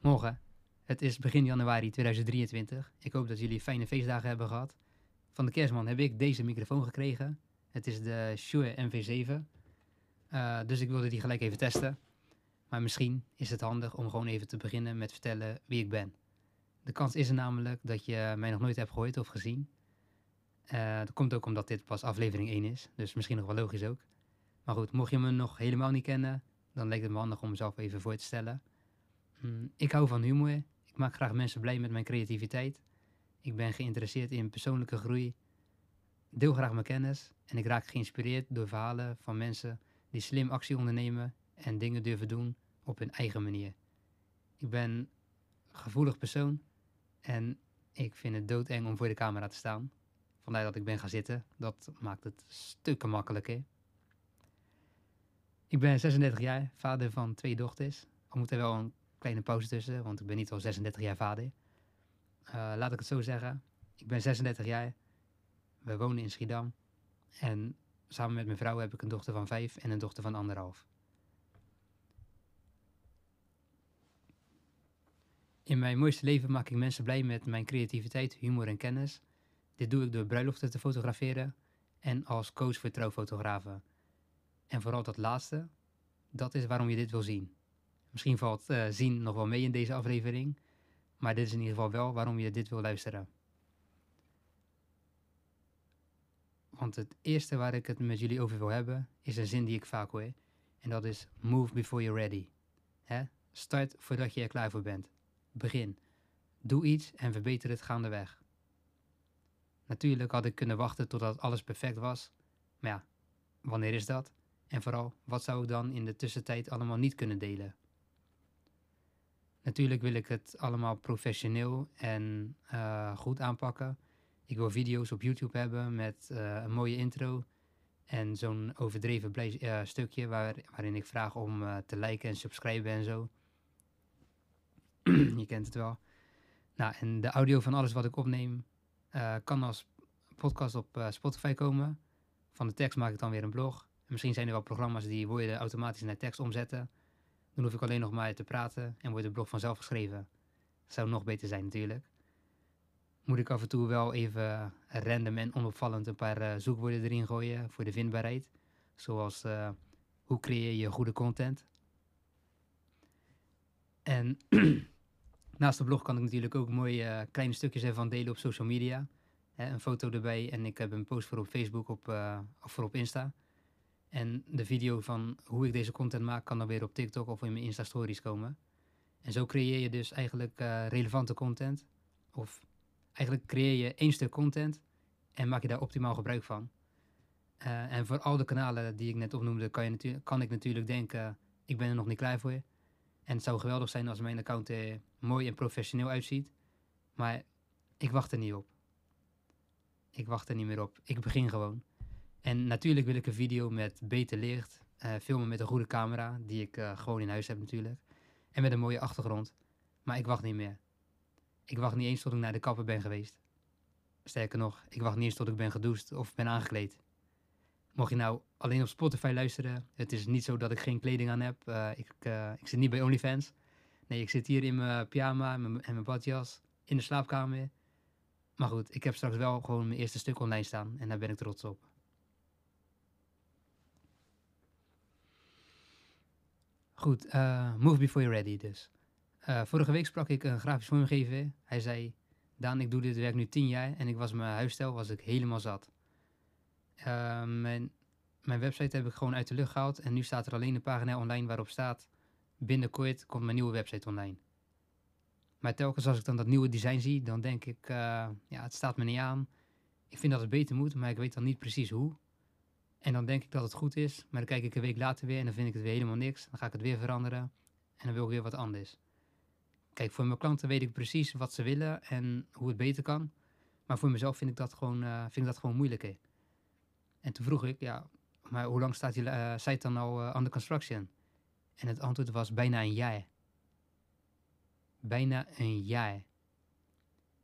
Morgen. Het is begin januari 2023. Ik hoop dat jullie fijne feestdagen hebben gehad. Van de kerstman heb ik deze microfoon gekregen. Het is de Shure MV7. Uh, dus ik wilde die gelijk even testen. Maar misschien is het handig om gewoon even te beginnen met vertellen wie ik ben. De kans is er namelijk dat je mij nog nooit hebt gehoord of gezien. Uh, dat komt ook omdat dit pas aflevering 1 is, dus misschien nog wel logisch ook. Maar goed, mocht je me nog helemaal niet kennen, dan lijkt het me handig om mezelf even voor te stellen. Mm, ik hou van humor. Ik maak graag mensen blij met mijn creativiteit. Ik ben geïnteresseerd in persoonlijke groei. Deel graag mijn kennis en ik raak geïnspireerd door verhalen van mensen die slim actie ondernemen en dingen durven doen op hun eigen manier. Ik ben een gevoelig persoon en ik vind het doodeng om voor de camera te staan. Vandaar dat ik ben gaan zitten. Dat maakt het stukken makkelijker. Ik ben 36 jaar, vader van twee dochters. Er moet er wel een kleine pauze tussen, want ik ben niet al 36 jaar vader. Uh, laat ik het zo zeggen. Ik ben 36 jaar. We wonen in Schiedam. En samen met mijn vrouw heb ik een dochter van vijf en een dochter van anderhalf. In mijn mooiste leven maak ik mensen blij met mijn creativiteit, humor en kennis. Dit doe ik door bruiloften te fotograferen en als coach voor trouwfotografen. En vooral dat laatste, dat is waarom je dit wil zien. Misschien valt uh, zien nog wel mee in deze aflevering, maar dit is in ieder geval wel waarom je dit wil luisteren. Want het eerste waar ik het met jullie over wil hebben, is een zin die ik vaak hoor. En dat is move before you're ready. Start voordat je er klaar voor bent. Begin. Doe iets en verbeter het gaandeweg. Natuurlijk had ik kunnen wachten totdat alles perfect was. Maar ja, wanneer is dat? En vooral, wat zou ik dan in de tussentijd allemaal niet kunnen delen? Natuurlijk wil ik het allemaal professioneel en uh, goed aanpakken. Ik wil video's op YouTube hebben met uh, een mooie intro en zo'n overdreven uh, stukje waar, waarin ik vraag om te liken en subscriben en zo. Je kent het wel. Nou, en de audio van alles wat ik opneem kan als podcast op Spotify komen. Van de tekst maak ik dan weer een blog. En misschien zijn er wel programma's die woorden automatisch naar tekst omzetten. Dan hoef ik alleen nog maar te praten en wordt de blog vanzelf geschreven. Zou nog beter zijn natuurlijk. Moet ik af en toe wel even random en onopvallend een paar uh, zoekwoorden erin gooien voor de vindbaarheid. Zoals uh, hoe creëer je goede content. En naast de blog kan ik natuurlijk ook mooie uh, kleine stukjes ervan delen op social media. Hè, een foto erbij en ik heb een post voor op Facebook op, of voor op Insta. En de video van hoe ik deze content maak kan dan weer op TikTok of in mijn Insta-stories komen. En zo creëer je dus eigenlijk uh, relevante content. Of eigenlijk creëer je één stuk content en maak je daar optimaal gebruik van. Uh, en voor al de kanalen die ik net opnoemde, kan, je kan ik natuurlijk denken, ik ben er nog niet klaar voor. En het zou geweldig zijn als mijn account er mooi en professioneel uitziet. Maar ik wacht er niet op. Ik wacht er niet meer op. Ik begin gewoon. En natuurlijk wil ik een video met beter licht, uh, filmen met een goede camera, die ik uh, gewoon in huis heb natuurlijk. En met een mooie achtergrond. Maar ik wacht niet meer. Ik wacht niet eens tot ik naar de kapper ben geweest. Sterker nog, ik wacht niet eens tot ik ben gedoucht of ben aangekleed. Mocht je nou alleen op Spotify luisteren, het is niet zo dat ik geen kleding aan heb. Uh, ik, ik zit niet bij OnlyFans. Nee, ik zit hier in mijn pyjama en mijn badjas in de slaapkamer. Maar goed, ik heb straks wel gewoon mijn eerste stuk online staan en daar ben ik trots op. Goed, uh, move before you're ready dus. Uh, vorige week sprak ik een grafisch vormgever. Hij zei, Daan, ik doe dit werk nu tien jaar en ik was mijn huisstijl was ik helemaal zat. Uh, mijn, mijn website heb ik gewoon uit de lucht gehaald en nu staat er alleen een pagina online waarop staat, binnenkort komt mijn nieuwe website online. Maar telkens als ik dan dat nieuwe design zie, dan denk ik, ja, het staat me niet aan. Ik vind dat het beter moet, maar ik weet dan niet precies hoe. En dan denk ik dat het goed is, maar dan kijk ik een week later weer en dan vind ik het weer helemaal niks. Dan ga ik het weer veranderen en dan wil ik weer wat anders. Kijk, voor mijn klanten weet ik precies wat ze willen en hoe het beter kan. Maar voor mezelf vind ik dat gewoon, uh, vind ik dat gewoon moeilijker. En toen vroeg ik, ja, maar hoe lang staat die uh, site dan al uh, under construction? En het antwoord was bijna een jaar. Bijna een jaar.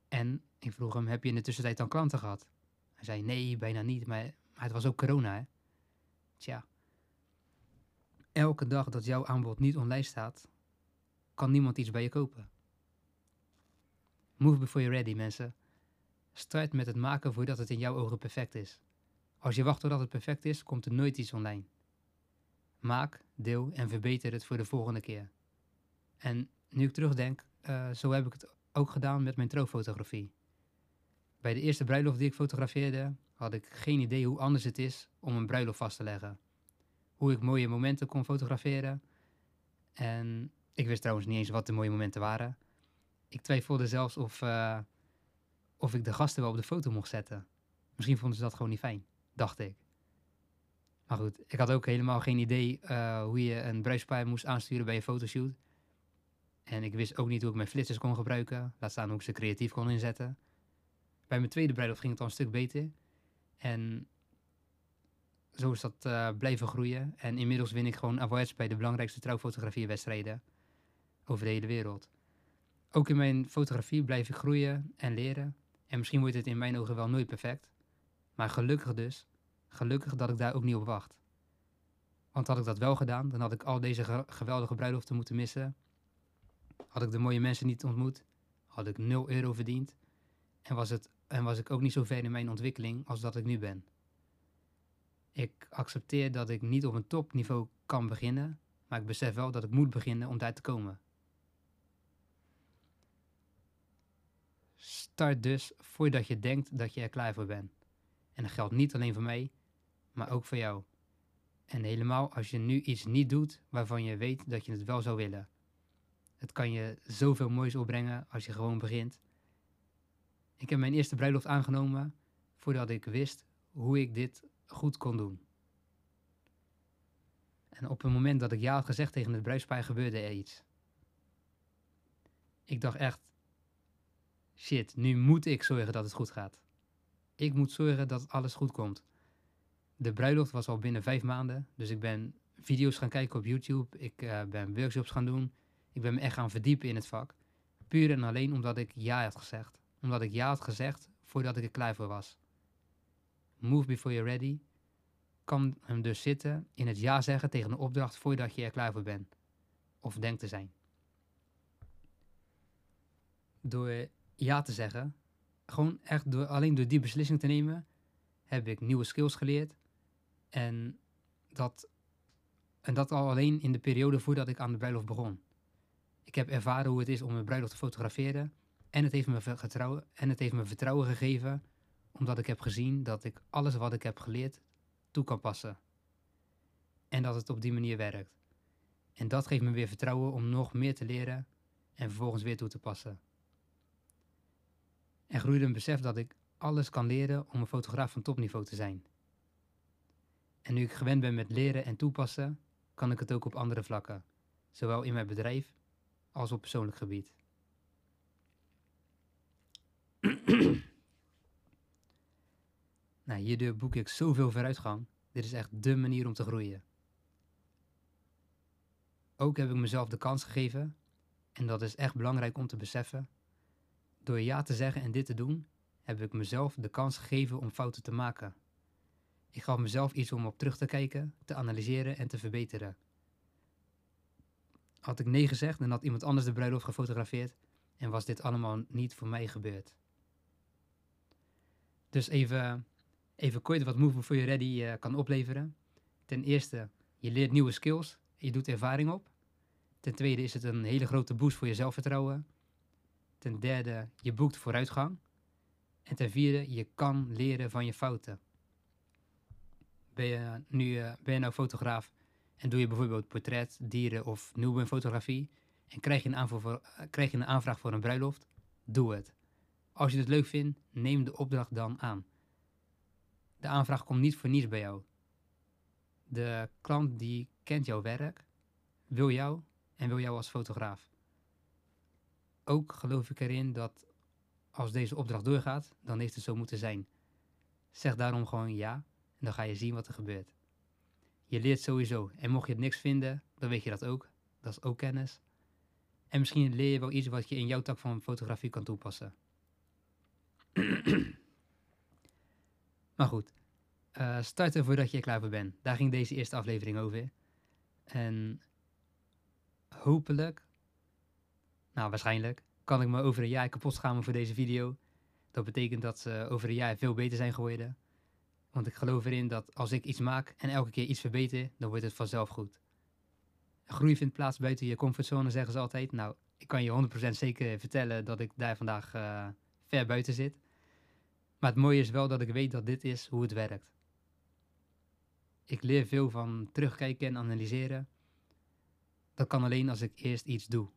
En ik vroeg hem, heb je in de tussentijd dan klanten gehad? Hij zei, nee, bijna niet, maar maar het was ook corona, hè? Tja. Elke dag dat jouw aanbod niet online staat, kan niemand iets bij je kopen. Move before you're ready, mensen. Start met het maken voordat het in jouw ogen perfect is. Als je wacht totdat het perfect is, komt er nooit iets online. Maak, deel en verbeter het voor de volgende keer. En nu ik terugdenk, uh, zo heb ik het ook gedaan met mijn trouwfotografie. Bij de eerste bruiloft die ik fotografeerde, had ik geen idee hoe anders het is om een bruiloft vast te leggen. Hoe ik mooie momenten kon fotograferen. En ik wist trouwens niet eens wat de mooie momenten waren. Ik twijfelde zelfs of, uh, of ik de gasten wel op de foto mocht zetten. Misschien vonden ze dat gewoon niet fijn, dacht ik. Maar goed, ik had ook helemaal geen idee uh, hoe je een bruispaar moest aansturen bij een fotoshoot. En ik wist ook niet hoe ik mijn flitsers kon gebruiken. Laat staan hoe ik ze creatief kon inzetten. Bij mijn tweede bruiloft ging het al een stuk beter. En zo is dat uh, blijven groeien. En inmiddels win ik gewoon awards bij de belangrijkste trouwfotografiewedstrijden over de hele wereld. Ook in mijn fotografie blijf ik groeien en leren. En misschien wordt het in mijn ogen wel nooit perfect. Maar gelukkig dus, gelukkig dat ik daar ook niet op wacht. Want had ik dat wel gedaan, dan had ik al deze geweldige bruiloften moeten missen. Had ik de mooie mensen niet ontmoet, had ik 0 euro verdiend. En was, het, en was ik ook niet zo ver in mijn ontwikkeling als dat ik nu ben. Ik accepteer dat ik niet op een topniveau kan beginnen, maar ik besef wel dat ik moet beginnen om daar te komen. Start dus voordat je denkt dat je er klaar voor bent. En dat geldt niet alleen voor mij, maar ook voor jou. En helemaal als je nu iets niet doet waarvan je weet dat je het wel zou willen. Het kan je zoveel moois opbrengen als je gewoon begint. Ik heb mijn eerste bruiloft aangenomen voordat ik wist hoe ik dit goed kon doen. En op het moment dat ik ja had gezegd tegen het bruidspaar gebeurde er iets. Ik dacht echt, shit, nu moet ik zorgen dat het goed gaat. Ik moet zorgen dat alles goed komt. De bruiloft was al binnen vijf maanden, dus ik ben video's gaan kijken op YouTube. Ik uh, ben workshops gaan doen. Ik ben me echt gaan verdiepen in het vak. Puur en alleen omdat ik ja had gezegd. Omdat ik ja had gezegd voordat ik er klaar voor was. Move before you're ready kan hem dus zitten in het ja zeggen tegen een opdracht voordat je er klaar voor bent. Of denkt te zijn. Door ja te zeggen, gewoon echt door, alleen door die beslissing te nemen, heb ik nieuwe skills geleerd. En dat, en dat al alleen in de periode voordat ik aan de bruiloft begon. Ik heb ervaren hoe het is om een bruiloft te fotograferen. En het heeft me vertrouwen, en het heeft me vertrouwen gegeven, omdat ik heb gezien dat ik alles wat ik heb geleerd toe kan passen. En dat het op die manier werkt. En dat geeft me weer vertrouwen om nog meer te leren en vervolgens weer toe te passen. Er groeide een besef dat ik alles kan leren om een fotograaf van topniveau te zijn. En nu ik gewend ben met leren en toepassen, kan ik het ook op andere vlakken, zowel in mijn bedrijf als op persoonlijk gebied. nou, hierdoor boek ik zoveel vooruitgang. Dit is echt dé manier om te groeien. Ook heb ik mezelf de kans gegeven, en dat is echt belangrijk om te beseffen. Door ja te zeggen en dit te doen, heb ik mezelf de kans gegeven om fouten te maken. Ik gaf mezelf iets om op terug te kijken, te analyseren en te verbeteren. Had ik nee gezegd, dan had iemand anders de bruiloft gefotografeerd en was dit allemaal niet voor mij gebeurd. Dus even, even kort wat Move Before You're Ready uh, kan opleveren. Ten eerste, je leert nieuwe skills, je doet ervaring op. Ten tweede is het een hele grote boost voor je zelfvertrouwen. Ten derde, je boekt vooruitgang. En ten vierde, je kan leren van je fouten. Ben je nu uh, ben je nou fotograaf en doe je bijvoorbeeld portret, dieren of fotografie en krijg je, een uh, krijg je een aanvraag voor een bruiloft, doe het. Als je het leuk vindt, neem de opdracht dan aan. De aanvraag komt niet voor niets bij jou. De klant die kent jouw werk, wil jou en wil jou als fotograaf. Ook geloof ik erin dat als deze opdracht doorgaat, dan heeft het zo moeten zijn. Zeg daarom gewoon ja en dan ga je zien wat er gebeurt. Je leert sowieso. En mocht je het niks vinden, dan weet je dat ook. Dat is ook kennis. En misschien leer je wel iets wat je in jouw tak van fotografie kan toepassen. maar goed, uh, starten voordat je er klaar voor bent. Daar ging deze eerste aflevering over. En hopelijk Nou, waarschijnlijk. Kan ik me over een jaar kapot schamen voor deze video? Dat betekent dat ze over een jaar veel beter zijn geworden. Want ik geloof erin dat als ik iets maak en elke keer iets verbeter, dan wordt het vanzelf goed. Groei vindt plaats buiten je comfortzone, zeggen ze altijd. Nou, ik kan je 100% zeker vertellen dat ik daar vandaag uh, buiten zit. Maar het mooie is wel dat ik weet dat dit is hoe het werkt. Ik leer veel van terugkijken en analyseren. Dat kan alleen als ik eerst iets doe.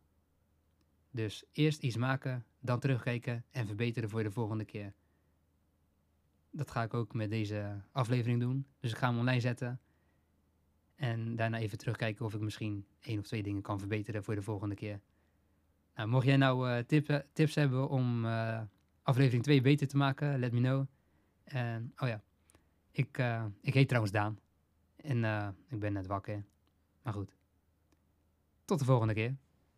Dus eerst iets maken, dan terugkijken en verbeteren voor de volgende keer. Dat ga ik ook met deze aflevering doen. Dus ik ga hem online zetten. En daarna even terugkijken of ik misschien één of twee dingen kan verbeteren voor de volgende keer. Nou, mocht jij nou tip, tips hebben om uh, aflevering 2 beter te maken, let me know. En, oh ja, ik, uh, ik heet trouwens Daan. En ik ben net wakker. Maar goed, tot de volgende keer.